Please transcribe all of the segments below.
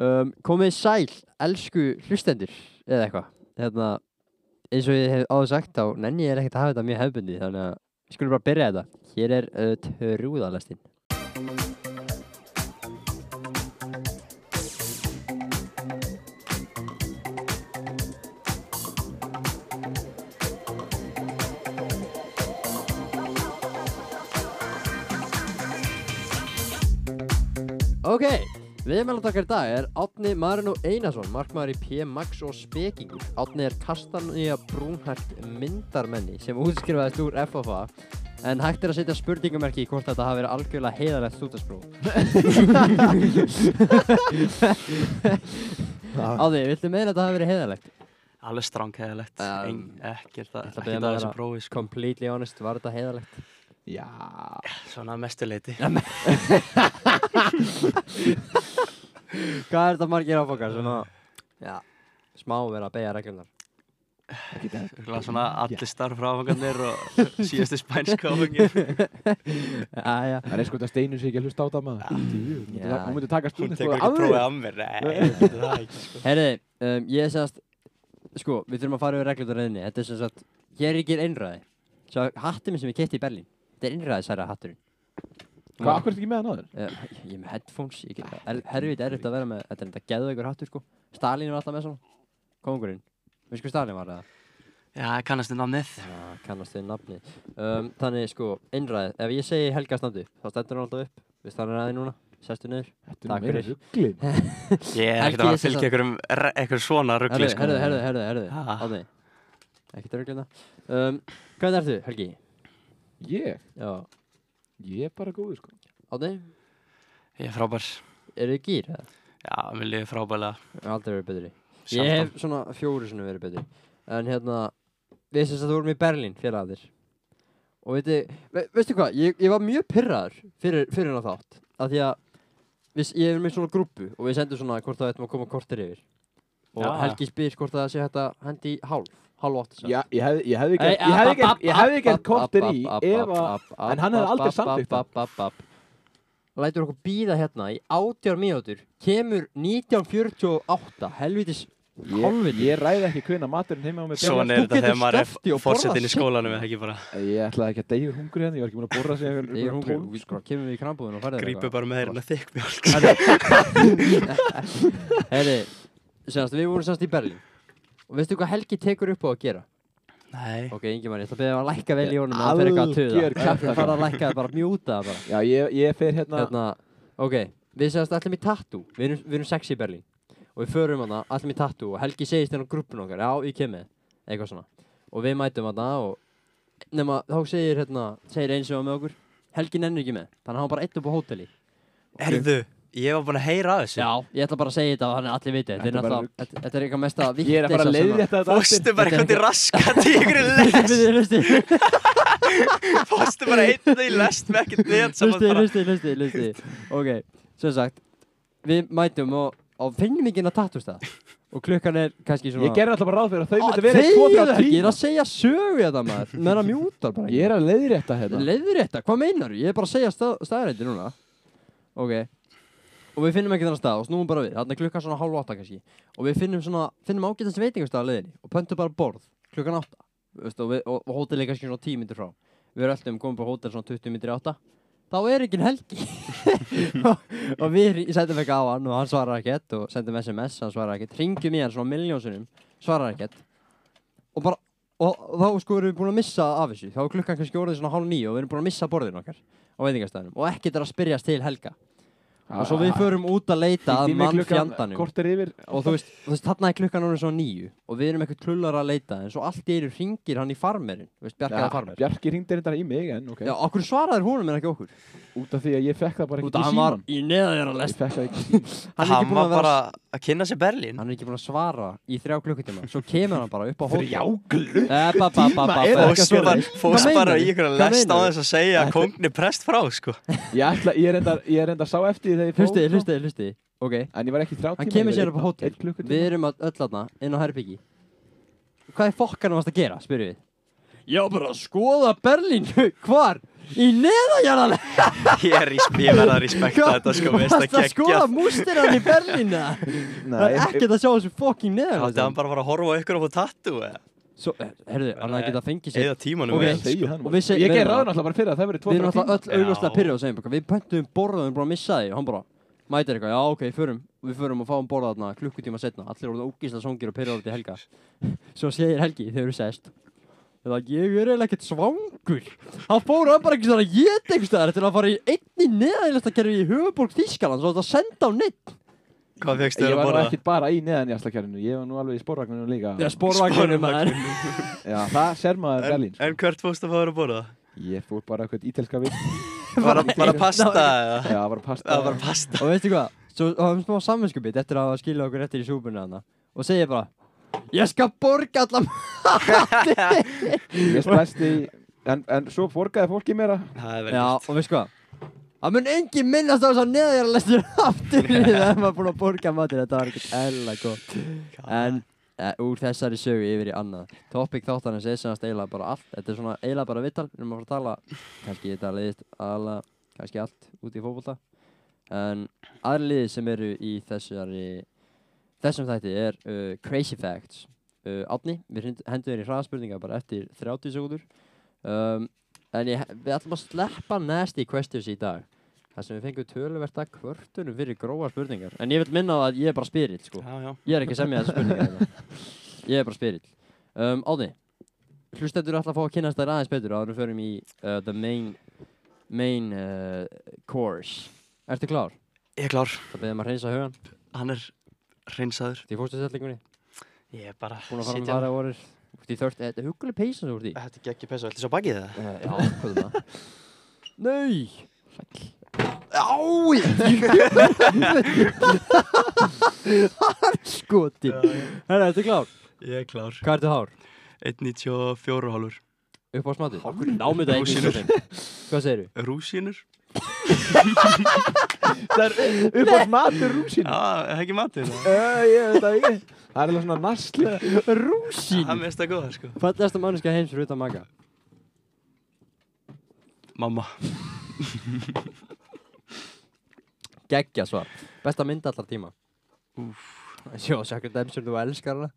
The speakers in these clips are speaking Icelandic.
um, komið sæl, elsku hlustendur eða eitthvað. Hérna, eins og ég hef áður sagt þá nenni ég er ekkert að hafa þetta mjög hefbundi þannig að við skulum bara byrja þetta. Hér er uh, trúðalestin. Ok, viðmælandakkar í dag er Átni Marino Einarsson, markmaður í P. Max og Spekingur. Átni er kastanýja brúnhært myndarmenni sem útskrifaðist úr FFA en hægt er að setja spurningamerki í hvort þetta hafi verið algjörlega heiðalegt stúdaspróf. Átni, viltu meina að þetta hafi verið heiðalegt? Alveg strángheðilegt, Um, ekkert að, að að að vera prófi, sko. Completely honest, var þetta heiðalegt? Já, Svona að mestu leiti. Hvað er þetta margir áfokkar? Svona, já, smá verið að beigja reglunar. Svona allir starffráfangarnir og síðustu spænska áfengir. Æja, Það er sko þetta steinu sem ekki að hlusta á það maður. Hún myndi Já. ta- hún myndi taka Hún stundin tekur ekki prófið af mér, er sko. Herri, um, ég er semast, sko, við þurfum að fara yfir reyðinni. Þetta er sem sagt, hér er ekki einræði. Svo hattum sem ég kefti í Berlín, þetta er einræði særa hatturinn. Hvað, akkur er ekki með hann áður? Uh, ég er með headphones, ég get, er, herfið er þetta að vera með, þetta er þetta geðveikur hattur, sko. Stalin var alltaf með svona, kongurinn. Veist hvað Stalin var það? Já, kannastu namnið? Já, kannast þið nafni. Um, þannig, sko, einræði, ef ég segi Helga standu, þá stendur hann alltaf upp. Við stannum ræði núna, sestu niður. Þetta Takk er meira fyrir. rugglið. Ég er ekkert að er að fylgja einhverjum, re- einhverjum svona ruggli, Herðu, sko. herðu, herðu, herðu, herðu. Átni. Ekki dörglinna. Um, hvað er þú, Helgi? Ég? Já, Ég er bara góður sko. Átni, Ég er frábær. eru þið gýr, eða? Já, mér liður hef aldrei verið betri. Ég Sjaldan. hef svona fjóri svona verið betri. En hérna, við sem sagt vorum í Berlín fyrir að þér. Og veitu, ve veistu hvað, ég, ég var mjög pyrraður fyrir, fyrir hann þátt. Af því að við, ég er með svona grúpu og við sendum svona hvort það ættum að koma kortir yfir. Og Já. Helgi spyr hvort það sé hægt að hendi í hálf, átt. Já, ég hefði, ég hefði Ei, gert, kortir í en hann hefði aldrei app. Lætur okkur býða hérna í átjár mínútur. Kemur 1948 Helvitis ég, ég ræði ekki hvenna maturinn heima á mig Svo- er þetta þegar maður er fórsetin í skólanum, eða ekki bara? Ég ætlaði ekki að deyja úr hungri hérna, ég var ekki búin að borra sig Ég er hungri. Við sko, kemur við í krambúðin og færðir grípu bara með þeirra þykk Herri. Senast við vorum semast í Berlín Og veistu hvað Helgi tekur upp á að gera? Nei. Ok, Ingi mann, ég ætla að lækka vel í honum Það fyrir eitthvað að tuða. Það fara að lækka, bara mjúta það bara. Já, ég, ég fer hérna, hérna, ok, við segjast allir í tattoo, við erum, við erum sex í Berlín. Og við förum hana, allir í tattoo. Og Helgi segist hérna á grúppun okkar, já, ég kem með. Eitthvað svona, og við mætum hana og nema, þá segir hérna segir eins og með okkur, Helgi nennir ekki með. Þannig að hann var bara einn upp á hóteli. Herðu, ég var búin að heyra að þessu. já, ég ætla bara að segja þetta og þannig að allir viti. Þetta er er náttúrulega, þetta- þetta er eitthvað mesta ég er að fara að leiði þetta þetta Fóstu bara er eitthvað til raskat í ykkur lest. Fóstu bara einn í lest með ekkert neitt að bara... hlusti, hlusti, hlusti Ok, sem sagt Við mætum og, og finnum ekki inn að tattústa. Og klukkan er kannski svona Ég gerði alltaf bara ráð fyrir að þau myndi vera Þegiðu 2-3 ekki, ég er að segja sögu þetta maður. Ég er að leiði þetta. Hérna Leður þetta, hvað meinar Ég er bara að segja stað, staðrætti núna. Ok Og við finnum ekki þennan stað og snúum bara við. Þannig klukkan svona hálf átta kannski. Og við finnum svona, finnum ágætast veitingastað að leiðinni Og pöntum bara borð klukkan átta. Veist, og, við, og, og hótel er kannski svona 10 minnir frá. Við erum alltaf komum bara á hótel svona 20 minnir átta. Þá er ekki helgi. Og, og við sendum ekki á hann og hann svarar ekkert og sendum SMS, hann svarar ekkert. Ringjum í hann svona miljónsunum, svarar ekkert. Og bara og þá sko erum við búin að missa af þessu. Þá er klukkan kannski orðið svona hálf nýju og við erum búin að missa borðin okkar á veitingastæðinum og ekkert er að spyrjast til Helga og svo við förum út að leita að mann fjandanum og þú veist, þarna er klukkan orðið svona nýju og við erum eitthvað klullar að leita en svo allt í einu ringir hann í farmerinn. Þú veist, Bjarkaði farmer Bjarki ringdi þetta í mig en ok. Já, okkur svaraður honum en ekki okkur? Út af því að ég fekk það bara ekki að í síman í neðaðjara lest Hann er ekki Hann búinn var að vera bara að kynna sér Berlín. Hann er ekki búin að svara í þrjá klukkutíma. Svo kemur hann bara upp á hótel. Þrjá glugg Eh, er Fóst bara, í ykkur Hvað lest á þess að segja að kongni prest frá, sko. Ég ætla, ég er enda, sá eftir þegar ég fór Hlusti, sko. hlusti, hlusti Ok, En ég var ekki þrjá tíma hann kemur sér upp á hótel. Við erum að öll aðna inn á herbyggi Hvað er fokkanum varst að gera, spyrir við Já, bara að skoða Berlín Hvar? Í neðanjarðan Ég, er, res- ég verða að respekta þetta sko, mér finnst Varst það að skoða geggjað. mústirann í Berlín eða? Nei, Það er ekkert að sjá þessu fucking Hátti neðanjarðan hann bara að fara að horfa á ykkur á fór tattoo eða? Svo, eh, herðu, hann hafði getað fengið sér Eða tímanum Ok. vel, Segju sko. það nú. Og við seg- Ég við- ger ráð náttúrulega bara fyrir að það verið tvo Við erum alltaf öll Já. augljóslega pyrrið og segjum bara, Við pöntum borðaðum bara að missa því og hann bara mætir eitthvað, já ok, förum. Og við förum og fáum borðað þarna klukkutíma setna allir voru ógísla songir og pyrrið út í helga. Svo segir Helgi þegar við sest. Eða ég er eiginlega ekkert svangur. Hann fór hann bara svona ég einhvers staðar til að fara í einni neðaðilasta kerfi í höfuborg Þískaland svo þetta senda á neitt Hvað fegst Ég þér að var nú borða? ekkert bara í neðan í aslakjærinu, ég var nú alveg í spórvagninu líka. þegar spórvagninu maður Já, það ser maður En, Berlín. sko. en hvert fórst að fá þér að borða? Ég fór bara eitthvað ítelska við. Bara, bara pasta eða? Já, bara pasta. Það var bara pasta og veistu hvað, svo hafum smá samvinskupið eftir að hafa skilja okkur eftir í súpunni hana og segir bara ég skal borga allan Ég splæsti í, en, en svo borgaði fólki mér að, Það er? Það mun engin minnast á þess að neðjar lestur aftur þegar maður búinn að borga matur þetta var ekkert eðla gott. En e, úr þessari sögu yfir í annað. Topic þáttanins er semast eiginlega bara allt. Þetta er svona eiginlega bara vittal við erum að fara að tala kannski þetta liðist alla kannski allt út í fótbolta. En aðri liði sem eru í þessari þessum þætti er uh, Crazy Facts. Uh, Átni, við hendum þér í hraðspurningar bara eftir 30 sekundur um, en ég, við ætlum að sleppa nasty questions í dag. Þar sem við fengum töluvert að kvörtunum fyrir gróa spurningar. En ég vil minna á að ég er bara spyrill sko. Já, já. Ég er ekki að semja þessar spurningar hérna. ég er bara spyrill. Um, Átni, hlustendur ætla að fá að kynast þær aðeins betur áður en við förum í uh, the main main uh, course. Ertu klár? Ég er klár. Það beðum að reynsa hugan Hann er hreinsaður. Því fórstu stellingunni? Ég er bara Búin að fara sitja- fara vorir Þú ert í þörst Þetta er huguleg peysa sem þú ert í Þetta er ekki pessa, ætli svo bakið það? Uh, já, hvað er það? Nei Á Harskoti Herra, ertu klár? Ég er klár Hvað ertu hár? 1.94 hálfur Upp á smatið? Okkur námið það Rúsínur. ekki Hvað segirðu? Rúsínur? Það er upp á matur rúsinu. Já, er ekki matið það? Uh, það. Það er alveg svona naslega. Það Rúsín er mest að góða, sko Fallegasta manneska heims fyrir utan maga Mamma Geggja svar Besta mynd allar tíma Sjó, sjakkur dem sem þú elskar hana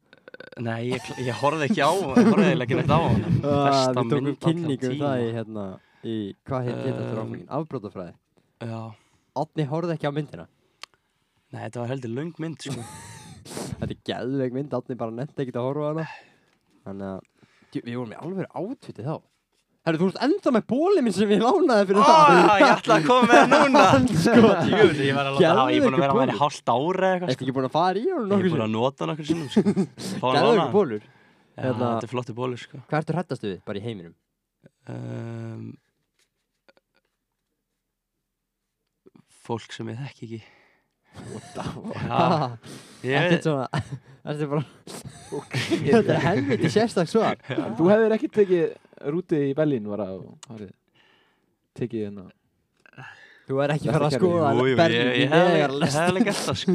Nei, ég, ég horfði ekki á Ég horfði ekki neitt á hana Ah, Besta Við tókum mynd allra kynningu um tíma. það í hérna í, Hvað heit þetta Um, áfengin? Afbrótafræði Já. Átni horfði ekki á myndina. Nei, þetta var heldur löng mynd, sko. Þetta er geðveik mynd, Átni bara nefndi ekkert að horfa á hana. Þannig að djú, Við vorum í alveg átviti þá. Herru, þú ert ennþá með bólið minn sem ég lánaði fyrir Ó, ég ætla að koma með það núna. Sko, Jú, ég var að láta hafa, ég er búin að vera með henni hálft ára eitthvað, Ertu ekki búin að fara í honum sko Ég er búin að nota nokkur sinnum, sko. Geðveikur lána. Bólur. Hérna- þetta er flotti bólur, sko. Hvað ertu hrættastu við, bara í heiminum? um, Fólk sem ég þekki ekki. Ég Þetta er bara Þetta er helviti sérstak svar. Þú hefðir ekki tekið rúti í Berlín var að tekið hérna? Þú er ekki Besta fara að skoða Jú, jú, ég, Berlín í ég hefði neðarlest. hef alveg gert það, sko.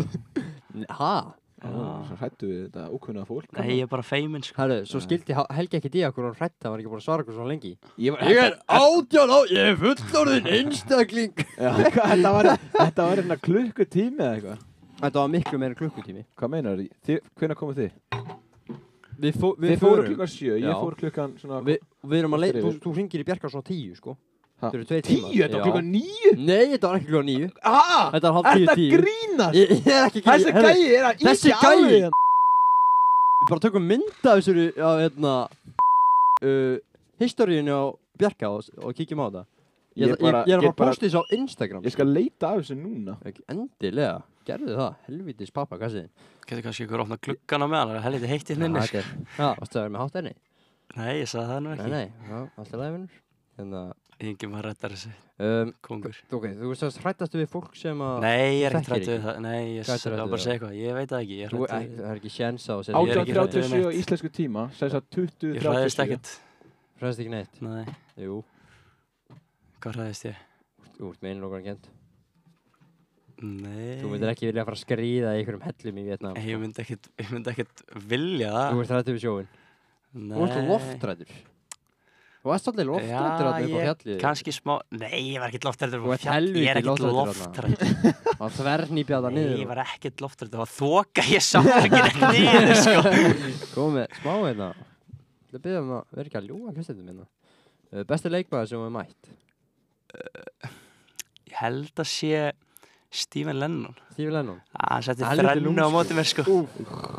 Ha? Svo hrættu við þetta ókunna fólk Nei, ég er bara feimin, sko. Herru, svo skildi Helgi ekki því að hún hrætt Það var ekki búin að svara okkur svo lengi. Ég var, Ég er átján á Ég er fullorðin einstakling. Já, þetta var, þetta var hérna klukkutími eða eitthvað. Þetta var miklu meira klukkutími. Hvað meinar þið? Hvenær komuð þið? Við, fó, Þið við fóru fórum klukkan sjö, Já. ég fór klukkan svona Við, við erum að leita Þú, þú ringir í Bjarkar svona tíu sko Þetta eru tveir tímar. Tíu, þetta var Já. klukkan níu? Nei, þetta var ekki klukkan níu. Ah, Þetta var hálf tíu þetta tíu. grínast? Ég, ég er ekki að Þessi gæi er að þessi íkja gæi- alveg hérna. Við bara tökum mynd af þessu á hérna uh, Historíunni á Bjarka og, og kíkjum á það. Ég, Ég bara- ég er að fara að posta þessu á Instagram. Ég skal leita af þessu núna. Ekki Endilega, gerðu það, helvitis pappa, hvað segir Getur kannski ykkur opna gluggana með hann, það er helviti að að Engin maður rettar þessi, um, kongur. Ok, þú veist að hrættastu við fólk sem að Nei, ég er ekki þekkir hrættu við ekki. það. Nei, ég var bara að segja eitthvað. Ég veit það ekki, ég er Þú, við það er ekki séns á að við 18.37 á íslensku tíma Sæs að 20.37 Ég hræðist ekkert. Hræðist ekki neitt? Nei, Jú, hvað hræðist ég? þú ert með einu okkar kent Nei. Þú myndir ekki vilja fara að skríða í einhverjum hellum í Vietnam Ég myndi ekkert, ég myndi ekkert vilja Þú það. ert hrættu við sjóin Nei. Þú ert loftrættur Þú varst svolítið loftrættur á fjallið. kannski smá Nei, ég var ekkert loftrættur á ert fjall Ég er ekkert loftrættur Það það Nei, niður. ég var ekkert loftrættur Það var þoka, ég sá ekki neitt niður sko. Komið smá hérna. Það byrðum að vera ekki að ljúa hlustendum hérna. Uh, Besti leikmaður sem við mætt. Ég held að sé Stephen Lennon Steve Lennon. Hann setti þrennu á lúmskur. móti mér sko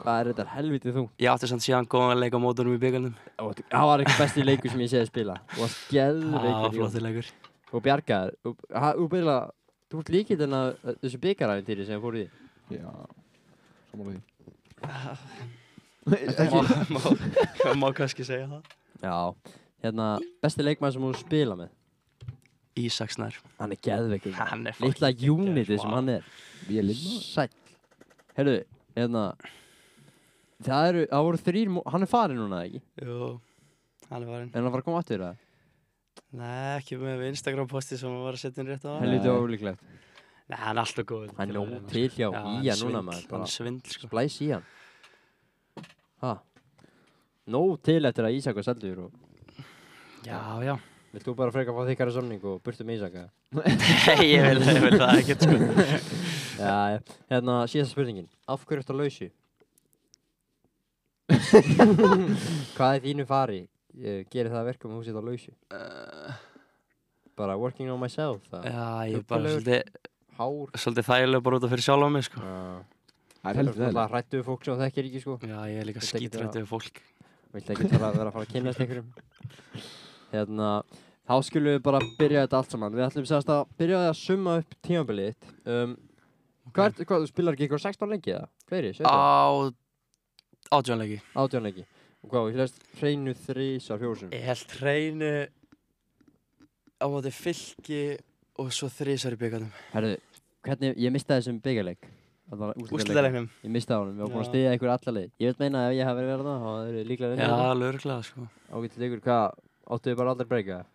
Það er þetta helvitið þú. Ég átti samt síðan góðan leik á mótunum í byggarnum Það var ekki besti leikur sem ég séði spila. Þú varst Það var geðveikur. í flottir leikur Og bjargaður. Þú- ha- Þú ert líkið þennan þessu byggaræfintýri sem fór í því. Já, samanlega Má, má, má kannski segja það Já. Hérna, besti leikmaður sem þú spila með. Ísaksnær Hann er geðveikur. Hann er fucking unitið sem hann er. Við erum lilla Sæll. Herru, hérna, það eru, það voru þrýr, hann er farinn núna, ekki? Jú, hann er farin En hann var að koma aftur það? Nei, ekki með Instagram posti sem hann var að setja inn rétt á Helviti Nei. ólíklegt. Nei, hann er alltaf góð Hann er til hjá í hann núna, maður. Hann er svindl sko splæs í hann. Ha? Nóg til eftir að Ísak var seldur og Já, já vilt þú bara freka að fá þykkara samning og burtu með Ísaka? Nei, ég vil, ég vil það ekkert sko Já. Hérna, síðasta spurningin. Af hverju ertu á lausu? Hvað er þínu fari? Ég gerir það að verka með húsið á lausu? uh, Bara working on myself, það. Já, ég er bara svolítið, Hár. svolítið þægilega bara út af fyrir sjálf á mig sko Já. Það er heldur Það það hrættu við fólk sem þú þekkir ekki, sko. Já, ég er líka við fólk Vilt ekki vera að fara að kynast einhverjum. Hérna, þá skulum við bara byrja þetta allt saman. Við ætlum sérst að byrja að summa upp tímabilið þitt. Um, hvað, hvað, þú spilar ekki ykkur 16 lengi eða? Fleiri, 17? Á átjónleiki 18 lengi. Og hvað, þú hlust hreinu þrísar fjórsum. Ég held hreinu á móti fylki og svo þrísar í byggarnum Herðu, hvernig, ég mistaði þessum byggjarleik. Úrslitaleiknum Ég mistaði honum, við varum búin að Já. stiðja ykkur alla leið. Ég veit meina ef ég hef verið verið það, þá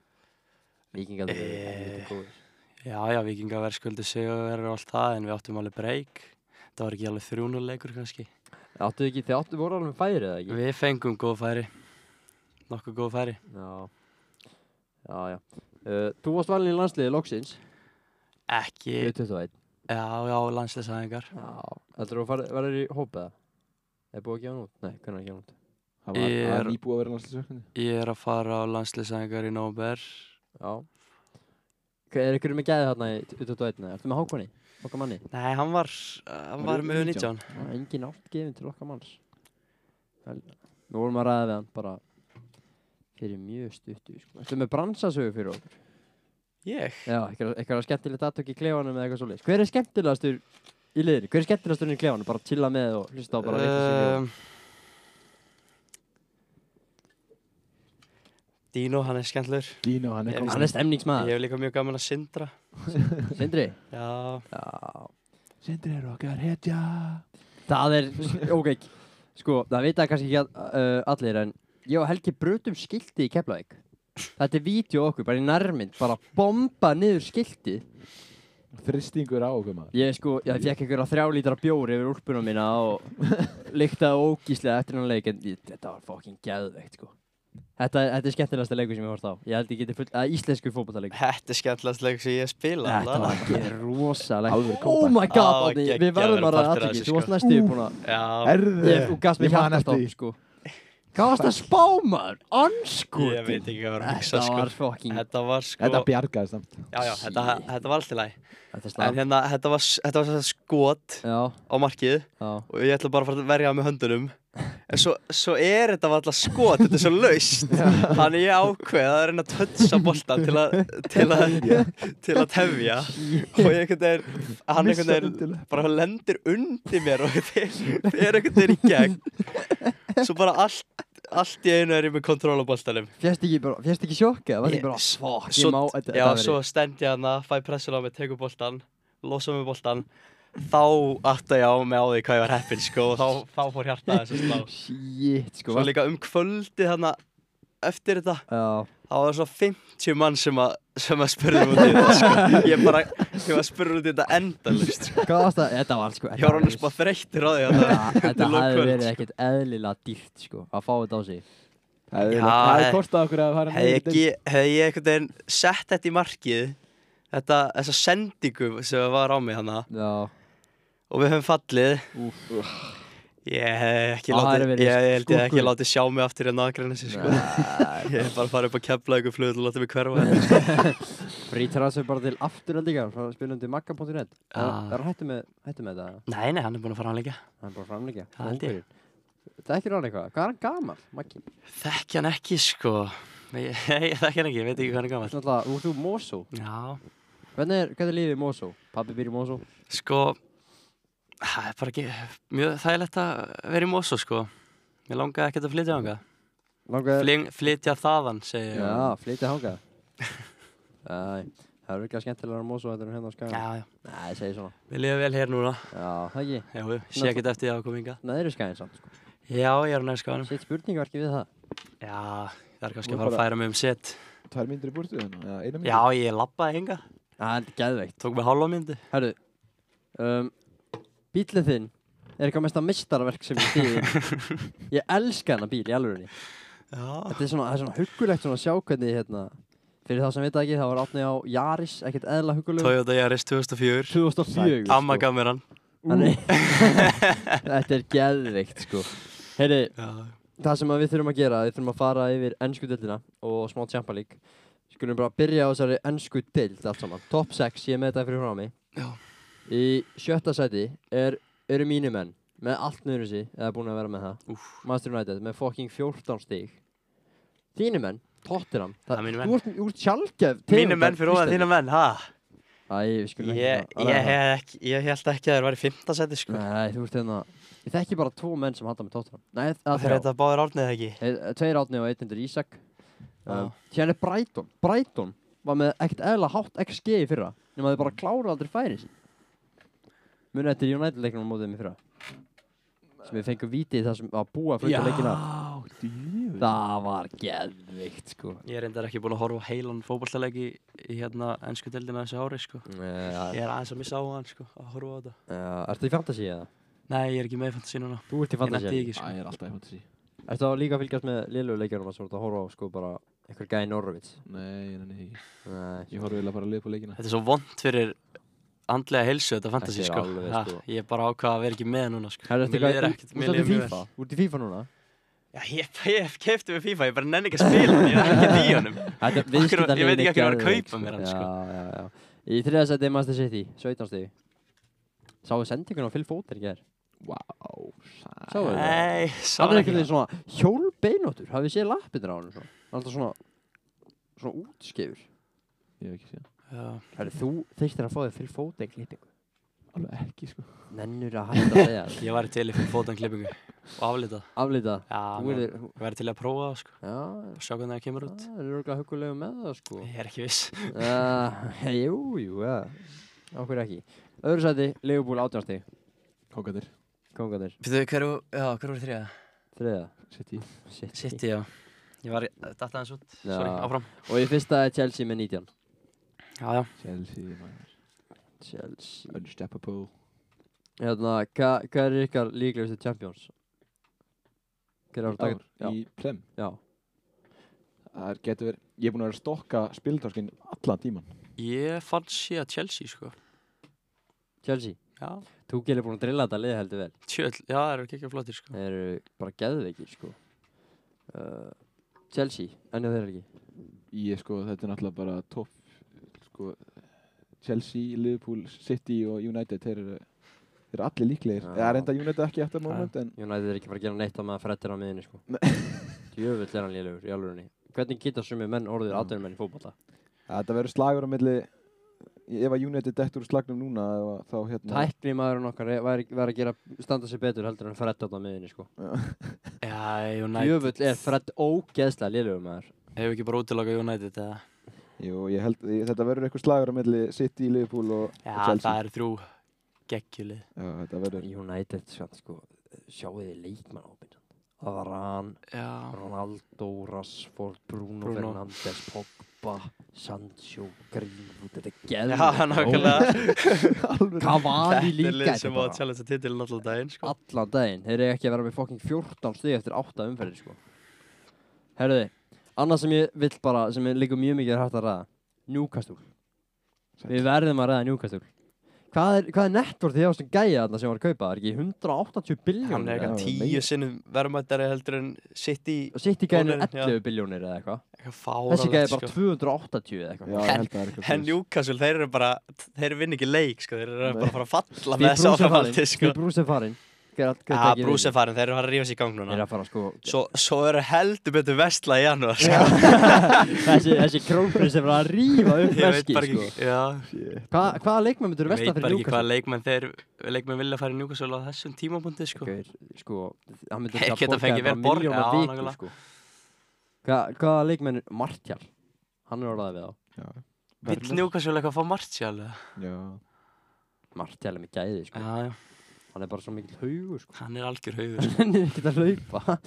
Vikingar eru Eh, helviti góðir. Já, já, vikingaverð skuldi sig og verður allt það en við áttum alveg breyk Það var ekki alveg þrjúnuleikur kannski Áttu ekki, þið áttu voru alveg með færið eða ekki? Við fengum góð færi Nokkuð góð færi Já, já, já. Uh, þú varst valin í landsliði loksins, Ekki, við 21. já, já, landsleisæðingar Já, heldur þú að verður í hópa það? Er búið að gefa hann út? Nei, hvernig að gefa hann út? Það var, Ég er- er að vera landslisverkefni Ég er að fara á landsleisæðingar í nóber er ykkur með gæði þarna í 21? Ertu með Hákonni? Okkar manni? Nei, hann var, hann Var var með 19. 19 Það er engin átt gefin til okkar manns. Vel, Nú vorum að ræða við hann bara fyrir mjög stuttu, sko. Ertu með bransasögu fyrir okkur? Ég? Já, eitthvað, eitthvað skemmtilegt aðtök í klefanum eða eitthvað svoleiðis. Hver er skemmtilegastur í liðinu? Hver er skemmtilegastur í klefanum? Bara chilla með og hlusta á bara uh, Um, Dino, hann er skemmtlur Dino, hann er Ég kominn. Hann er Ég stemningsmaður. hef líka mjög gaman að syndra Sindri? Já, Já. Sindri er okkar hetja Það er, ok, sko, það veit það kannski ekki uh, allir en ég og Helgi brutum skilti í Keflavík. Þetta er vídeo okkur, bara í nærmynd, bara bomba niður skiltið. Þristingur á okkur maður Ég sko, ég fekk einhverja þrjá lítra bjóri yfir úlpuna mína og líktaði ógíslega eftir hann leik en ég, þetta var fucking geðveikt sko. Þetta, þetta er skemmtilegasta leikur sem ég hort á. Ég held ég geti full, að íslensku fótballtaleik. þetta er skemmtilegast leik sem ég spila Þetta var ekki rosalega. Alveg Oh my god, Á, Árni, við verðum að ræða þessu, Þú varst sko. næstu búin að Erðu þú gafst mér man eftir því. sko. Hvað varst að spá, maður? Anskot. ég veit ekki hvað var að hugsa Þetta sko var fucking... Þetta var sko Þetta bjargaði samt Já, já, þetta, þetta var allt í lagi Þetta En hérna, þetta var, þetta skot Já, á markið já. og ég ætla bara að fara að verja með höndunum en svo, svo er þetta alltaf skot þetta er svo laust. Þannig ég ákveð að reyna að tötsa boltan til að til að, til að tefja. Og ég einhvern veginn hann einhvern veginn bara lendir undir mér og þeir er einhvern veginn í gegn. Svo bara allt allt í einu er ég með kontról á boltanum. Fjast ekki, ekki sjokkið? Var Ég- ekki bara, s- fuck, svo- ég má, þetta, Já, svo stend ég hana, fæ pressun á mig, tegur boltan losa mig boltan þá átta ég á mig á því hvað ég var heppin sko og þá, þá fór hjarta þess að slá Shit, sko. Svo líka um kvöldið hana eftir þetta Já, þá var svo 50 mann sem að sem að spurði mig út í þetta sko. ég bara, ég var að spurði út í þetta endalist sko. hvað varst það? Þetta var, sko. ég var hann bara þreyttur á því að Þetta, þetta kvölds, verið sko. ekkert eðlilega dýrt, sko, að fá þetta á sig. Það hefði hef- kostað okkur að fara Hefði ég, ekki- hefði ég einhvern veginn sett þetta í markið Þetta, þessa sendingu sem var á mig hana Já, Og við höfum fallið. Úf Ég hef ekki látið Ég held ég hef ekki látið sjá mig aftur hérna aðgræna sig sko. Nei, Ég hef bara farið upp að kepla ykkur flug og látið mig hverfa. Hérna. Að bara til afturöldingar frá spilandi magga.net Já. Það er hættu með, hættu með þetta? Nei, nei, hann er búinn að fara hann er Það held ég. Það er ekki ráðan eitthvað? Hvað er hann gamall, Maggi? Þekki hann ekki sko. Ég þekki hann ekki, ég veit ekki hvað hann er gammal Svona alltaf, úr þú Mosó er, hvernig er lífið í Mosó? Pappi býr í Mosó. Sko Það er bara ekki mjög þægilegt að vera í Mosó sko. Mér langaði ekkert að flytja þangað. Langar Flyng, Flytja þaðan, segi ég. Já, flytja hangað Æ, það er ekki skemmtilega á Mosó Þetta er hérna á skagan já, já. Nei, ég segi svona. Við lifum vel hér núna. Já, það ekki. Já, ég sé ekkert eftir því að koma hingað. Neðri skaginn samt sko. Já, ég er á næst skáðanum Sitt spurningaverki við það. Já, það er kannski að fara að færa mig um set. Tvær myndir í búrstu þannig, já, ég lappaði hingað. Það er geðveikt. Tók mig hálfa myndi. Herru um, Bílinn þinn er eitthvað mesta mistarverk sem ég stíði Ég elska hennar bíl í Já. Þetta er svona, það svona huggulegt að sjá hvernig hérna Fyrir þá sem vita ekki, það var átni á Yaris, ekkert eðla huggulegu. Toyota Yaris 2004 2004 Amma gaf mér hann Þetta er geðveikt sko. Heyri, það sem að við þurfum að gera Við þurfum að fara yfir ennsku deildina Og smá Champa League. Skulum bara byrja á þessari ennsku deild allt saman. Top 6, ég með þetta fyrir frá mig. Já. Í sjötta sæti er, eru mínir menn Með allt niður þessi Eða búin að vera með það. Úff. Master United með fucking 14 stig. Þínir menn, Tottenham Það er Þú menn. ert úr sjálfgef Mínu menn fyrir ofan þína menn, ha? Æ, við skulum ekki Ég, að ég, hef ekki, ég held ekki að þeir væri í fimmta seti, sko. Nei, þú ert hérna Ég þekki bara tvo menn sem halda með Tottenham. Nei, Það það er þetta báður árnið eða ekki? Þeir- Tveir átni og einn undir Ísak. Um, Síðan er Brighton. Brighton var með ekkert eðla hátt XG í fyrra nema þeir bara klára aldrei færi sín Munið eftir United leiknum á mótið í fyrra sem við fengum vítið það sem að búa fyrir leikina. djöfull. Það var geðvikt sko. Ég er reyndar ekki búin að horfa heilan fótballtaleiki í, í hérna ennsku deildina þessu ári, sko. Já, Ég er aðeins að missa á hann, sko, að horfa á þetta. Já, Ertu í fantasy eða? Nei, ég er ekki með fantasy núna. Þú ert í Ég fantasy Æ, sko. Ég er alltaf í fantasy. Ertu þá líka að fylgjast með ert að horfa á sko bara einhver gæði Norrovits Nei, nei, nei. Nei, Ég horf eiginlega bara að liða på leikina. Þetta er svo vond fyrir andlega heilsu þetta fantasy, er sko. alveg, Ha, sko. Ég er bara ákvað að vera ekki með núna, sko Mér hvað- ekkert, mér líður mjög FIFA? vel. Þú ert í FIFA núna? Já, ég, ég kefti við FIFA, ég bara nenni ekki að spila ég er ekki í honum er ég veit ekki var að kaupa mér hann, sko. Já, já, já Í þriða seti er Master City, 17 stig Sáu sendingun á Phil Foden í gerð Vá, Sáu þið það? Nei, sá Hann er ekki einhvern veginn það svona hjólbeinóttur Hafið séð lappinir á hann svona Hann er alltaf svona Svona útskefur Ég hef ekki séð. Já, Herri, þú þyktir að fá þig Phil Foden klippingu Alveg ekki, sko. Nennur að hætta að það? Ég væri til í fyrir fótan klippingu og aflitað. Aflita Já, Þú ég væri til að prófa það, sko. Já, og sjá hvernig það kemur út. Það er örgulega hugulegu með það sko? Ég er ekki viss. Uh, Jú, jú, já. Áhverju ekki. Öðru sæti, Leopold átjánstig Kókatir. Kongarnir. Fyrir já, hverju voru þrjá? Þriða City. City. City, já. Ég var, Já. sorry, áfram Og í fyrsta Chelsea með 19 Já, Chelsea, maður. Chelsea Unsteppable. Hérna, hva- hvað er ykkar líklegustu champions? Hver er Í það? ár, Já, í Prem. já Það er- getur verið, ég er búinn að vera að stokka spildarskinn allan tíman. Ég fann sé að Chelsea, sko Chelsea Já, Þú gerir búin að drilla þetta lið heldur vel tjöld, já, það eru ekki ekki flottir, sko Þeir eru bara geðveikir sko uh, Chelsea, ennjá þeir ekki Ég sko, þetta er náttúrulega bara topp, sko, Chelsea, Liverpool, City og United, þeir eru, þeir eru allir líklegir. Já. Eða reynda United ekki eftir moment, en United er ekki bara að gera neitt að frettir á miðinni sko Djöfull er hann lélugur í alvörinni Hvernig geta sumi menn orðið Já. atvinnum menn í fótballa? þetta verður slagur á milli, ef að United dettur úr slagnum núna, þá hérna, Tækni maðurinn okkar er- væri væri að gera standa sig betur heldur en frett á miðinni sko Já, United Djöfull er frett ógeðslega lélugur maður Hefur ekki bara útilaka United, eða jú, ég held, ég, þetta verður eitthvað slagur á milli City, Liverpool og, Já, og Chelsea. það eru þrjú geggjulið Já, þetta verður, United sko, sko sjáu þið leikmann ábyrðan Avaran, Já, Ronaldo, Rashford, Bruno, Bruno. Fernandes, Pogba, Sancho, Greenwood, þetta er já, geðveikt. nákvæmlega Cavani Þetta líka er lið sem þetta á að bara. challenge titilin allan daginn, sko Allan daginn, þeir eru ekki að vera með fokking 14 stig eftir 8 umferðir sko Herruði, annað sem ég vill bara, sem er líka mjög mikið hægt að ræða Newcastle Við verðum að ræða Newcastle Hvað er, hvað er nettvort því á þessum gæja þarna sem var að kaupa? Er ekki 180 Hann biljónir er eða eitthvað Já, tíu megin. sinnum verðmættari heldur en City í gæðin er Dólarinn, já. 11 biljónir eða eitthvað eitthvað Þessi gæði er fáralegt bara sko. 280 eða eitthvað Já, ég held að það er eitthvað En Newcastle, þeir eru bara, þeir vinn ekki leik sko, þeir eru Nei. bara að fara að falla með þessu er áframhaldi sko. Steve Bruce er við. er farin, þeir eru að fara að rífa sér í gang Þeir núna eru að fara sko Svo, svo eru heldur betur vestla í janúar sko. Þessi, þessi krónprins er bara að rífa upp Ég veit veski bara sko ekki, já. Hva, Hvaða leikmenn myndur Ég vesla veit fyrir bara ekki hvaða Newcastle? leikmenn þeir leikmenn vilja fara í Newcastle á þessum tímapunkti sko. Gaur, sko, hann myndur Þeir ekki geta að borga fengið vel bara borg- miljóna já, viku nákvæmlega. sko Hva, Hvaða leikmenn, Martial Hann er orðaðið við á Já. Vill? Newcastle eitthvað að fá Martial eða? Já. Martial er með gæði sko Já, já, Hann er bara svo mikill haugur sko hann er algjör haugur sko. Hann er ekki að hlaupa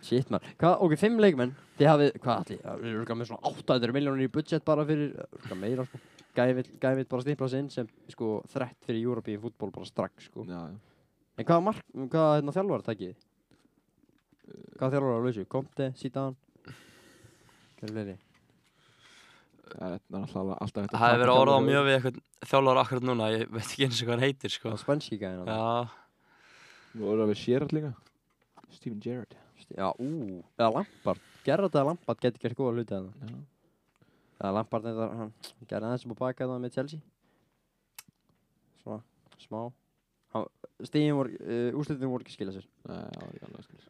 Shit man Hvað, ok, fimm leikmenn Þið hafið, hvað allir, við erum með svona 800 miljónir í budget bara fyrir, örugglega meira sko vill bara stimpla sig inn sem sko þrætt fyrir European fútból bara strax sko Já. En hvaða mark, hvaða hérna þjálfara takkið þið? Hvaða þjálfara á lausu? Conte, Zidane? Hver er fleiri? Það er náttúrulega alltaf hægt að Það hefur verið orðað mjög við eitthvað þjálfur akkurat núna, ég veit ekki eins og hvað hann heitir sko. Það spænski gæðin hann Já, Nú orðað við Gerrard líka. Steven Gerrard. Já, ú, eða Lampard Gerrard eða Lampard geti gert góða hluti að það Já. Eða Lampard eitthvað, hann gerði aðeins upp á baka það með Chelsea Svona, smá hann, Stíðin voru, uh, úrslitin voru ekki skila sér Nei, það var ekki alveg að skilja.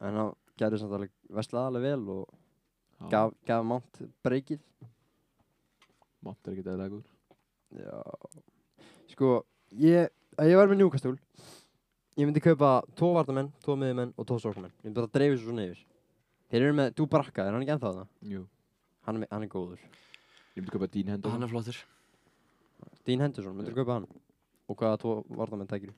Og Mont er ekki. Já Sko, ég, ef ég var með Newcastle Ég myndi kaupa tvo vartamenn, tvo miðjumenn og tvo sóknumenn Ég myndi bara dreifa þessu svona yfir Þeir eru með Dubrakka, er hann ekki ennþá það? Jú. Hann er, hann er góður Ég myndi köpa Dean Henderson. hann er flottur Dean Henderson, myndir kaupa hann Og hvaða tvo vartamenn tækir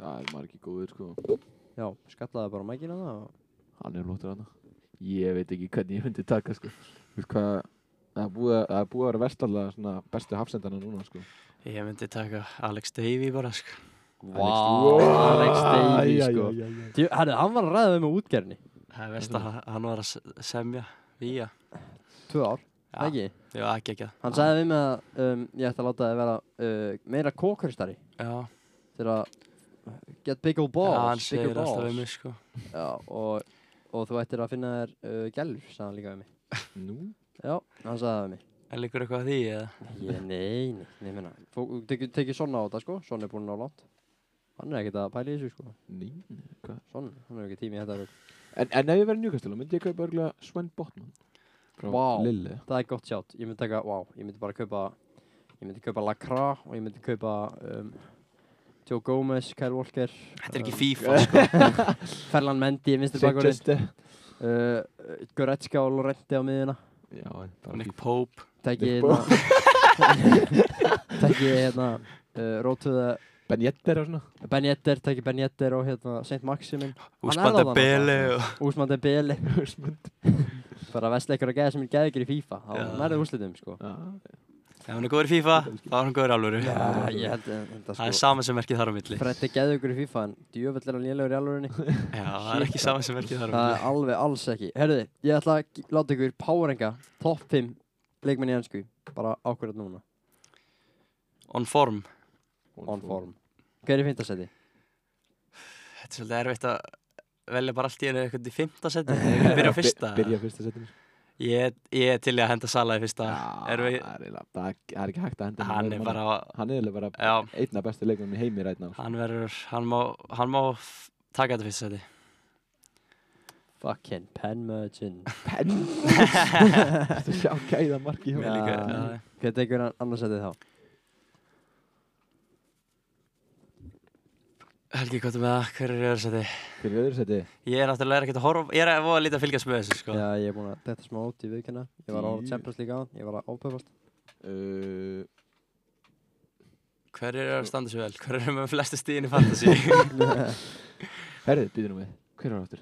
Það er ekki góður sko. Já, skallaði bara mækina það og... Hann er flottur hann. Ég veit ekki hvernig ég myndi taka sko. Þú veist hvað, það er búið, að- það er vera vestallega svona bestu hafsendana núna sko. Ég myndi taka Alex Davey bara sko. Vá, Alex Davey æ, sko. Djú, Herri, hann var að ræða við með útgerni Það er að hann var að se- semja Vía Tvö ár, Já, ekki? já, ekki ekki Hann sagði við mig að um, ég ætti að láta þið vera uh, meira kókurstari Já, Til að get big old balls já hann segir alltaf við mig sko Já, og, og þú ættir að finna þér uh, gælur, sagði hann líka við mig Nú? Já, hann sagði það við mig En líkur eitthvað að því eða? Ég, nei, nei, nei, meina Þú tekið teki svona á þetta, sko, svona er búinn á langt Hann er ekkert að pæla í þessu, sko Ný? Hvað? Svona, hann er ekki tími í þetta rugl. En, en ef ég verið njúkastil, myndi ég kaupa örgulega Sven Botman. Frá Vá. Lille. Það er gott sjátt, ég myndi taka, wow, ég myndi bara kaupa Ég myndi kaupa Lacroix og ég myndi kaupa um, Joe Gomez, Kyle Walker Þetta er ekki um, FIFA sko. Ferland Mendy, vinstri bakurinn Sexeste. uh, Goretzka og Lorente á miðuna Nick. Pope. Nick hérna Tekki hérna uh, Rótuða Ben Yedder og svona. Ben Yedder, tekki Ben Yedder og hérna Saint Maximin. Úsman er þarna Dembele og Úsman Dembele. Bara vestleikur að geða sem er geðugur í FIFA þá nærðu úrslitum sko. Já, Ef hann er góður í FIFA, þá er hann góður í alvöru. Já, ég held að þetta Það er sko. sama sem merkið þar á milli. Fred er geðugur í FIFA en djöfull er hann lélegur í alvörinni Já, það er ekki sama sem merkið þar á það milli. er alveg alls ekki. Herruði, ég ætla að láta ykkur powerenga top 5 leikmenn í ennsku bara ákveðat núna. On form. On form. hver er í fintasæti? Þetta er svolítið erfitt að velja bara allt í einu eitthvað í vil byrja fyrsta. Byrja fyrsta setinu. Ég, ég er til í að henda Sala í fyrsta við, það er eiginlega- það er- það er ekki hægt að henda Hann er bara Hann er bara Já, einn af bestu leikmennum í heimi rætna. hann verður Hann má, hann má taka þetta fyrsta seti fucking pen merchant Penn! Þú sjá gæða marki hjá Já. henni. líka, já. hver tekur hann annarsætið þá? Helgi, hvað er með það? Hver er í öðru seti? Hver er öðru seti? Ég er náttúrulega ekkert að horfa Ég er að voða lítið að fylgjast með þessu sko Já, ég er búinn að þetta smá út í viðkynna ég var á. Champions League á ég var að ópöfast Uh, Hver er að standa svo vel? Hver er með flestu stíðin í fantasy? herrið, býður nú við. Hver var aftur?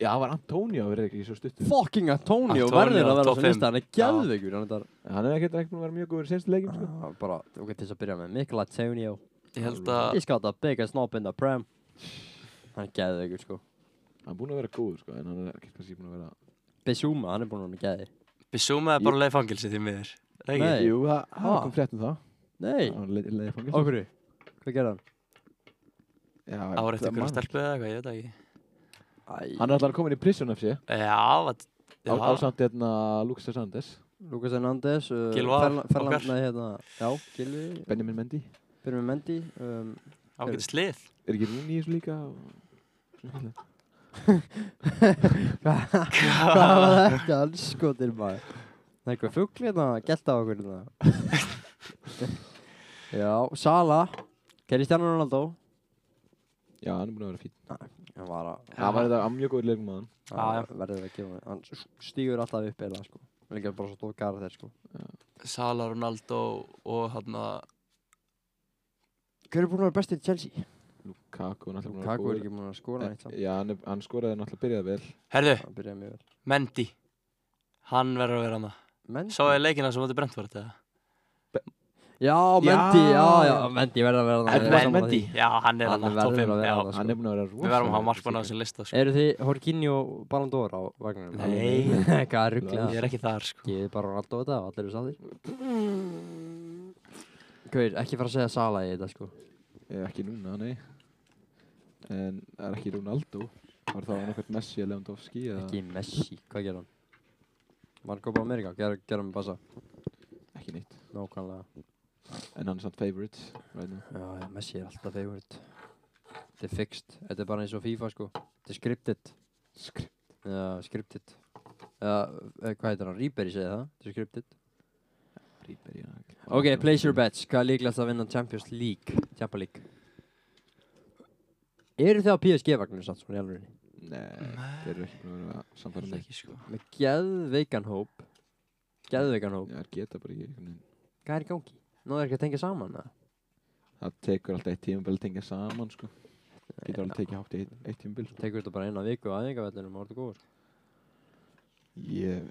Já, það var Antonio, verður ekki svo stuttur. fucking Antonio, verður að vera top svo fimm. lista hann er geðveikur hann er er ekkert ekkert búin að vera mjög góður í senstu leikum, sko. Ah, bara, ok, til þess að byrja með Mikkel Antonio Ég held að He's got the biggest knob in the prem Hann er geðveikur sko Hann er búinn að vera góður sko, en hann er ekki kannski búinn að vera... Bissúma, hann er búinn að vera geði Bissúma er bara leið fangilsi því miður. Það ekki? Nei. Jú, það það Ha? kom frétt um það. Nei, Hann leiði leið fangilsi. okkur Hvað gerði hann? Já, Áreitt það ykkur man- stelpu eða eitthvað, ég veit það ekki. Æ, Hann er alltaf komin í Prison FC, Já, vat, á, á samt hérna Lucas Hernandez, Lukas Hernandez uh, Ferland, okkar. hérna, Já, Gilvi Benjamin Mendy. Byrjum með Mendy um, ágætið slið. Er ekki Rúni í þessu líka? Hvað var þetta? Anskotir maður Það er eitthvað fugl hérna Gelt á okkur hérna Já, Sala Cristiano Ronaldo Já, hann er búinn að vera fín. Hann var að Það var þetta mjög góður leikum já. hann verður að gefa Hann s- stígur alltaf upp eða sko Líka bara svo stóð gara þeir sko Sala, Ronaldo og hann að Hver er búinn að vera bestið í Chelsea? Lukaku er náttúrulega búinn að vera Kaku er ekki búinn að skora neitt samt Já, hann, er, hann skoraði náttúrulega byrjaði vel. Herðu, Það byrjaði mjög vel Mendy. Hann verður að vera hann það. Mendy Sá ég leikina sem átti Brentford eða? Já, Mendy, já, Já, já, já. Mendy verður að vera Edward er sammála Mendy. Já, hann er Hann hann verður top 5. að vera Já, þarna, sko. Hann er búinn að vera rosa. við verðum að hafa markmann á þessum lista, sko. Eru þið Horkinho og Ballon d'Or á vagnunum? Nei. Hvað er rugglega? Ég er ekki þar, sko. Ég er bara Ronaldo þetta og allir eru sáðir Gauður, ekki fara að segja Sala í þetta sko Eh, Ekki núna, nei. En það er ekki Ronaldo. Var það annarkvæmt Messi eða Lewandowski eða... Ekki Messi, hvað gerir hann? Var hann Copa America, gerði ger hann bassa Ekki neitt. Nákvæmlega En hann er samt favorite right now. Já, já, Messi er alltaf favorite Þetta er fixed, þetta er bara eins og FIFA sko Þetta er scripted Skrif. Já, scripted eh, hvað heitir hann? Ribery segið það Þetta er scripted. Ok, place your bets Hvað er líklegast að vinna Champions League? Champions League Eru þið á PSG-vagninu samt svona í alveg? Nei, þeir eru ekki búin að mig. ekki, sko. Með geðveikan hóp Geðveikan hóp Já, það geta bara ekki. Hvað er í gangi? Nú er ekki að tengja saman eða? Það tekur alltaf eitt tímabil að tengja saman, sko. Getur alveg tekið hátt í eitt, eitt tímabil, sko. Tekur þetta bara eina viku á aðingavellinum og orðið góður Ég...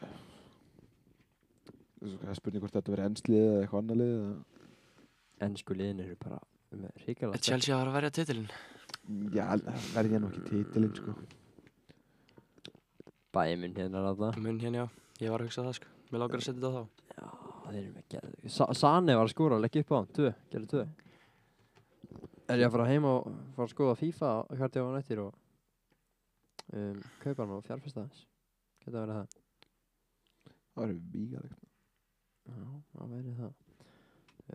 Það er spurning hvort þetta verið ennslið eða eitthvað annar lið eða... Ennsku liðin eru bara með ríkala Chelsea var að verja titilinn. Já, það verði ég nú ekki titilinn, sko. Bæmin hérna ráða Mun hérna, já. Ég var að hugsa það, sko. Mér langar að setja þetta á þá. Já, þeir eru með geð Sa Sane var að skóra að leggja upp á hann Tvö, gerði tvö Er ég að fara heim og fara að skoða FIFA og hvernig á hann eftir og um, kaupa hann og fjárfesta þess Geta verið það Það verið vígalegt. Já, það verið það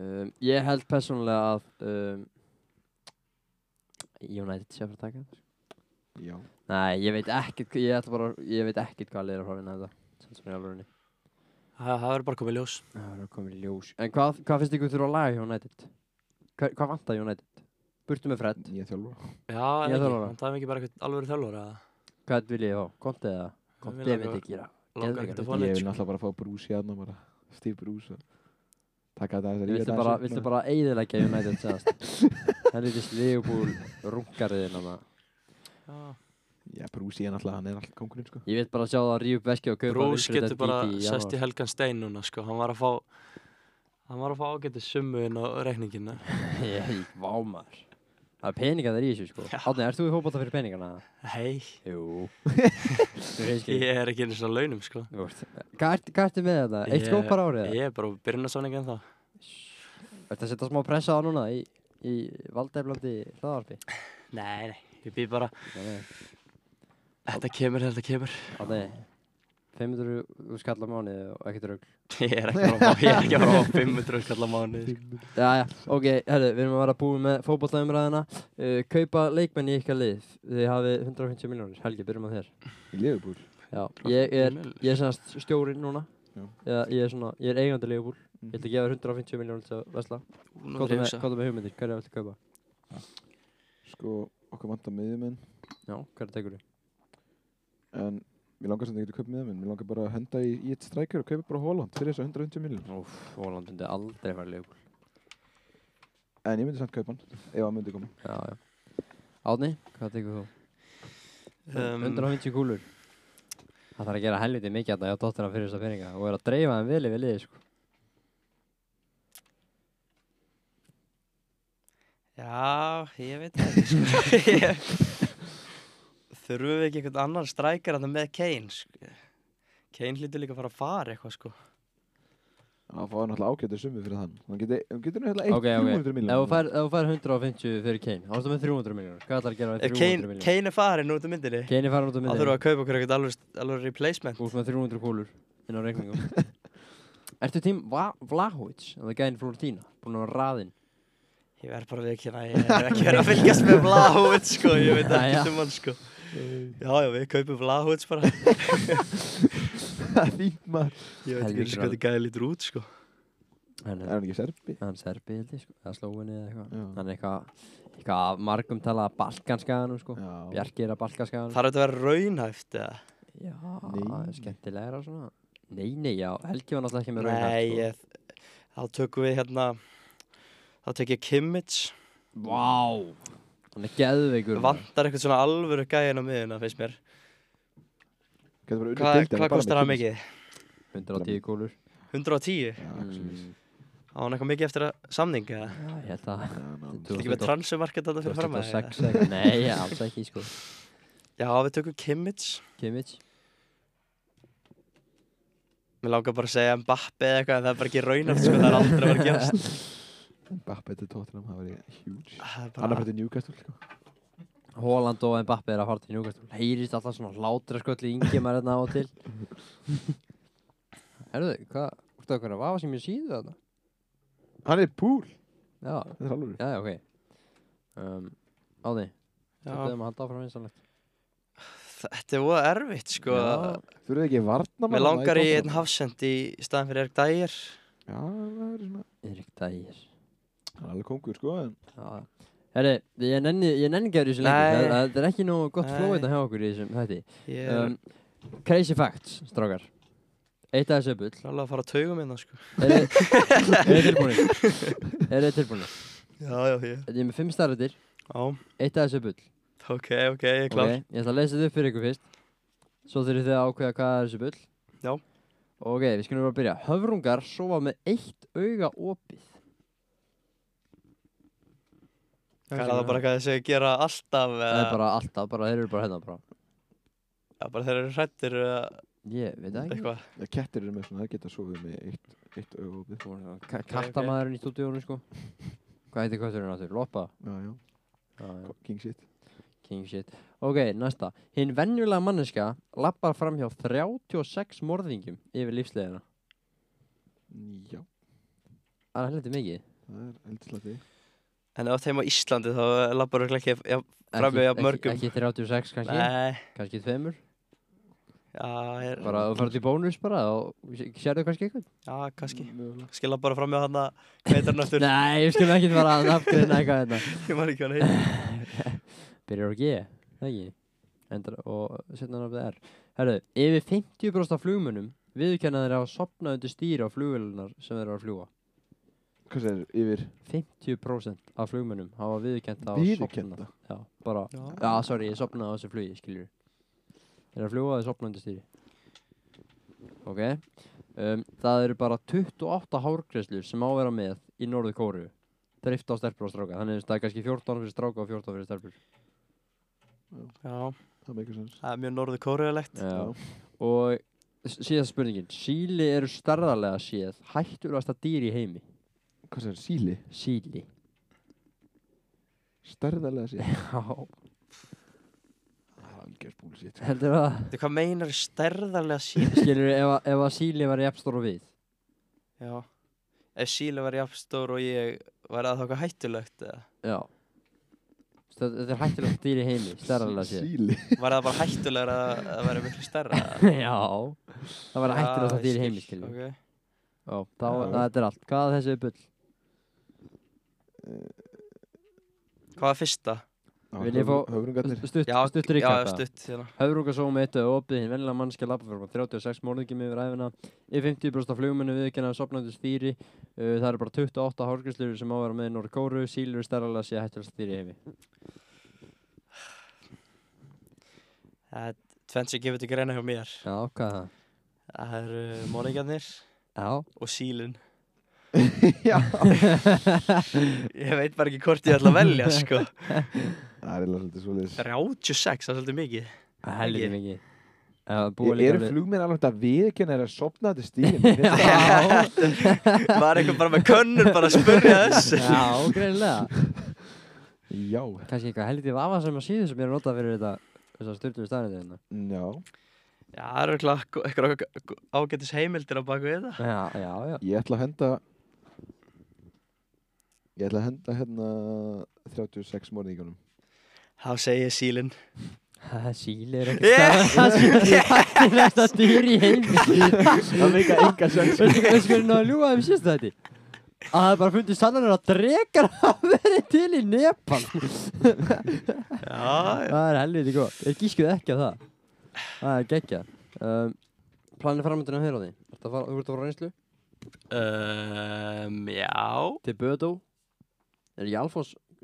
um, Ég held persónulega að um, United sé að fara að taka þetta Já. Nei, ég veit ekkert, ég ætla bara, ég veit ekkert hvað að fara að vinna þetta Sem sem er alveg Það það verður bara komið ljós. Það verður komið í ljós En hvað, hvað finnst ykkur þurfa að laga hjá United? Hva, hvað vantar United? Burtu með Fred Nýja þjálfur. Já, en Ég ekki. Það er ekki bara eitthvað alveg þjálfur, eða? Hvað vil ég fá? Konti eða? Mig Steve og taka þetta að Viltu bara, viltu bara eiðilegja United segast? Helvitist Leopold rungariðin hana Já. Já, Brús ég náttúrulega, hann er alltaf kongurinn, sko. Ég veit bara að sjá það að rífa upp veski og kaupa Wilfred getur bara sest í helgan stein núna, sko. Hann var að fá... Hann var að fá ágætið summu inn á reikningina. Ég, vá maður Það er peningar þar í þessu sko. Átni, ert þú í fótbolta fyrir peningana? Hei, Jú Þú ég er ekki einu svona launum, sko. Þú Hvað ert- ertu með þetta? Eitt skóp bara árið? Ég er bara byrjun að sáninga en það. Ertu að setja smá pressa á núna í, í valdeflandi hlaðarpi? Nei, nei, ég býð bara... Nei, Þetta kemur, þetta kemur. átni 500 skall á mánuði og ekkert rugl Ég er ekki að að fá- ég er ekki að fara að fá 500 skall á mánuði. sko. Já, já, ok, herru, við erum að vera búið með fótbollaumræðina uh, Kaupa leikmenn í ykkar lið Þið hafið 150 miljónir, Helgi, byrjum á þér Í Liverpool. Já, ég er, ég er semast stjórinn núna Já. Eða, ég er svona, ég er eigandi Leopold Mm. Ég ætla að gefa þér 150 miljónir til að vesla Hvað er að með, hugsa. hvað hugmyndir, hverja viltu kaupa? Sko, okkur vantar miðjumenn. Já, hverja tekur þú? Mér langar sem það getur köpt miðjumenn. Mér langar bara að henda í, í eitt strækjur og kaupa bara Holland fyrir þess að 150 miljónir. Úf, Hóland myndi aldrei fara Leopold En ég myndi samt kaupa hann, ef hann myndi koma. Já, já Átni, hvað tekur þú? Um, 150 kúlur Það þarf að gera helviti mikið að það hjá dóttina fyrir þessa peninga og er að dreifa þeim vel yfir liði sko. Já, ég veit það sko. Þurfum við ekki einhvern annan strækar að með Kane. Kane hlýtur líka að fara að fara eitthvað sko Það fáið náttúrulega ágættu summi fyrir þann Hann getur, náttúrulega Ok, 1 ok. 300 Ef þú miljónir fær, ef þú fær 150 fyrir Kane, þá ertu með 300 miljónur. Hvað ætlar að gera með Ef 300 Kane, miljónur? Kane er farin út af myndinni Kane er farin út af Þá þurfum við að kaupa okkur eitthvað alveg, alveg replacement Úr með 300 kúlur inn á reikningum. Ertu tím Va- Vlahovic, eða gæðin Florentína, búin að vera raðinn? Ég verð bara við ekki hérna, ég hef ekki verið að fylgjast með Vlahovic sko, ég veit ekki um hann sko Já, já, við kaupum Vlahovic bara Það er fínt maður Ég veit ekki og hvað þetta gæði lítur út sko Hann Er er, hann ekki serbi? hann er serbi, held ég, sko, eða slóinni eða eitthvað. Hann er eitthvað, eitthvað af margum talað að balkanskaganum, sko. Er að balkanskaganum. Þarf þetta að vera raunhæft eða? Já, Nei. skemmtilegra svona. Nei, nei, já, Helgi var náttúrulega ekki með Nei, raunhæft, sko. ég, þá tökum við hérna Þá tek ég Kimmich Vá, hann er geðveikur. Vantar eitthvað svona alvöru gæðin á miðuna, finnst mér Hvað hva kostar það Kimmich. mikið? 110 kúlur. 110? Já, mm. Á hann eitthvað mikið eftir að samning eða? Já, ég held að... Ná. Er ekki með transfermarket þetta fyrir fram að 2006 eða- Nei, alls ekki, sko. Já, við tökum Kimmich Kimmich. Mér langar bara að segja Mbappe eða eitthvað en það er bara ekki raunhaft sko, það er aldrei að vera að gerast Mbappe til Tottenham, það væri huge Hann er fyrir Newcastle sko Holland og Mbappe er að fara til Newcastle. Heyrist alltaf svona hlátra sköll í Ingimar hérna á og til. Herðu, hvað, úrstu það hvernig að vafa sem ég síðu þarna? Hann er pool Já, Þetta er alveg já, já, ok. Um, á því, Já, þetta er maður að halda áfram einsanlegt. Þetta er voða erfitt sko Já. Þurfið þið ekki varna Mér langar í einn hafsend í staðan fyrir Erik Dyer Já, það er svona Erik Dægir. Er alveg kongur sko en Já. Herri, ég nenni, ég nenni ekki að þessu lengur. Það, það er ekki nógu gott flóið þetta hjá okkur í þessum hætti. Er Um, crazy facts, strákar. Eitt af þessu er bull. klálega að fara að tauga minna sko Er þið tilbúinir? Er þið tilbúinir? Já, já, ég Ég er með fimm starrættir. Já, Eitt af þessu er bull. ok, ok, ég er klár Ok, ég ætla að lesa þetta upp fyrir ykkur fyrst. Svo þurfið þið að ákveða hvað er þessu bull. Já. Ok, við skulum bara að byrja. Höfrungar sofa með eitt auga opið. Hvað er það bara hvað þessi að gera alltaf Það er eða bara alltaf, bara þeir eru bara hérna bara. Já, bara þeir eru hrættir eða Ég veit það ekki. eitthvað Ja, Kettir eru með svona, það geta sofið með eitt, eitt auðvopið ka- Kattamæðurinn í stúdíónu sko. Hvað heitir kötturinn áttur? Loppa? Já, já, Já, já. king shit King shit. Ok, næsta. Hinn venjulega manneska lappar fram hjá 36 morðingjum yfir lífsleðina. Já, Það er heldur mikið. það er eldslati En ef þeim á Íslandi þá lappar þú ekki fram ekki- mörgum Ekki 36 kannski. Nei, Kannski tveimur. já, ég er Bara þú farið í bónus bara og sérðu kannski eitthvað. Já, kannski Kannski lappar fram með hann að veitarinn eftir Nei, við skulum ekki fara að nafngreina eitthvað þetta. Ég man ekki hvað hann heitir Byrjar á G, það ekki? Endar og setna hann af það er. Herðu, yfir 50% af flugmunum viðurkenna þeir hafa sopnað undir stýri á flugvélunar sem þeir eru að fljúa. Hvað segir yfir 50% af flugmunum hafa Viðurkennt sofnað. Já, bara, Já. já, sorry, ég sopnaði á þessu flugi, skiljur. Þeir eru að fljúa þeir sopnað undir stýri. Ok. Um, það eru bara 28 hárgreslur sem á að vera með í Norður Kóru. Drift á stelpur og stráka. Þannig að það er kannski 14 fyrir stráka og 14 fyrir stelpur. Já, Það meikar sens það er mjög norðu kóruðalegt. Og s- síðasta spurningin. Síli eru starðarlega séð hættulegasta dýr í heimi. Hvað segir síli? Síli. Stærðarlega sér Já. Það er algjör búlsitt Heldur það? Þú hvað meinar stærðarlega síl? Skilur ef, að- ef að síli var jafnstór og við? Já Ef síli var jafn stór og ég var það þá eitthvað hættulegt eða? Já. Þetta þetta er hættulegt dýr í heimi, starðarlega séð. Síli Var það bara hættulegra að að það væri miklu stærra? Já. Það var hættulegt dýr í heimi, skilur. okay. Já, þá, Já. það þetta er allt. Hvað er þessi bull? Hvað var fyrsta? Vil ég fá- Höfrungarnir Stutt, Já, stutt hérna. Svo með eitt og opið hinn vennilega mannskja lappa fyrir 36 morðingjum yfir æfina í 50% af flugmennu viðkynna sopnandi stýri uh, það eru bara 28 hárgræslur sem á að vera með í Norður Kóru sílur stærlega sé hættulega stýri í heimi Það er tvennt sem gefur til greina hjá mér. Já, hvað er það? Það eru morðingjarnir Já og sílun. Ég veit bara ekki hvort ég ætla að velja, sko. Það er eiginlega svolítið svoleiðis. 36, það er svolítið mikið. Mikið uh, Búa Ég líka eru flugminn alveg að viðkjöna er að sopna þetta. Já, Var eitthvað bara með könnur bara að spurja þessu. já, greinilega Já. Kannski eitthvað helviti vafa sem að síðu sem ég er að nota fyrir þetta styrtum staðinu hérna Já. Já, það eru eitthvað ágætis heimildir á baku við þetta. Já, já, já Ég ætla að henda Ég ætla að henda hérna 36 morðingunum Þá segi ég sílinn. Síli er ekkert Það síli er hættilegsta dýr í heimi Það meika enga sens Veistu veistu hvernig náðu að þeim síðast þetta? Að það er bara fundið sannanir að drekar hafa verið til í Nepal. Það er helviti gott Ég gískuð ekki á það Það er geggjað um, Planið framöndinu á þér á því Ertu að fara, Þú ert að fara á reynslu Um, já. Til Bödó Er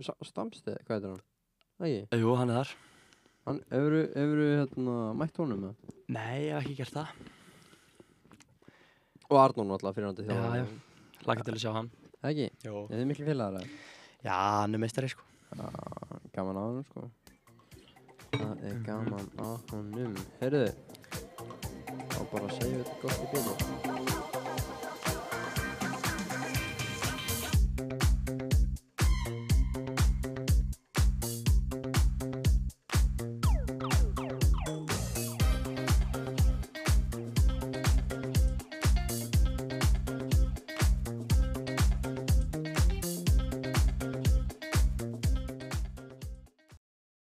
Sa- Stamstið, hvað heitir hann? Það ekki? Jú, hann er þar. Hann, hefur þú hérna, mætt honum með? Nei, ég hef ekki gert það. Og Arnón alltaf fyrir hann til Já, þjálfara. já. Laka til að sjá hann. Það ekki? Jú. Er þið miklu félagar eða? Já, hann er meistari, sko. Já, gaman á honum sko Það er gaman á honum Heyrðu Þá bara segjum við þetta gott í byrju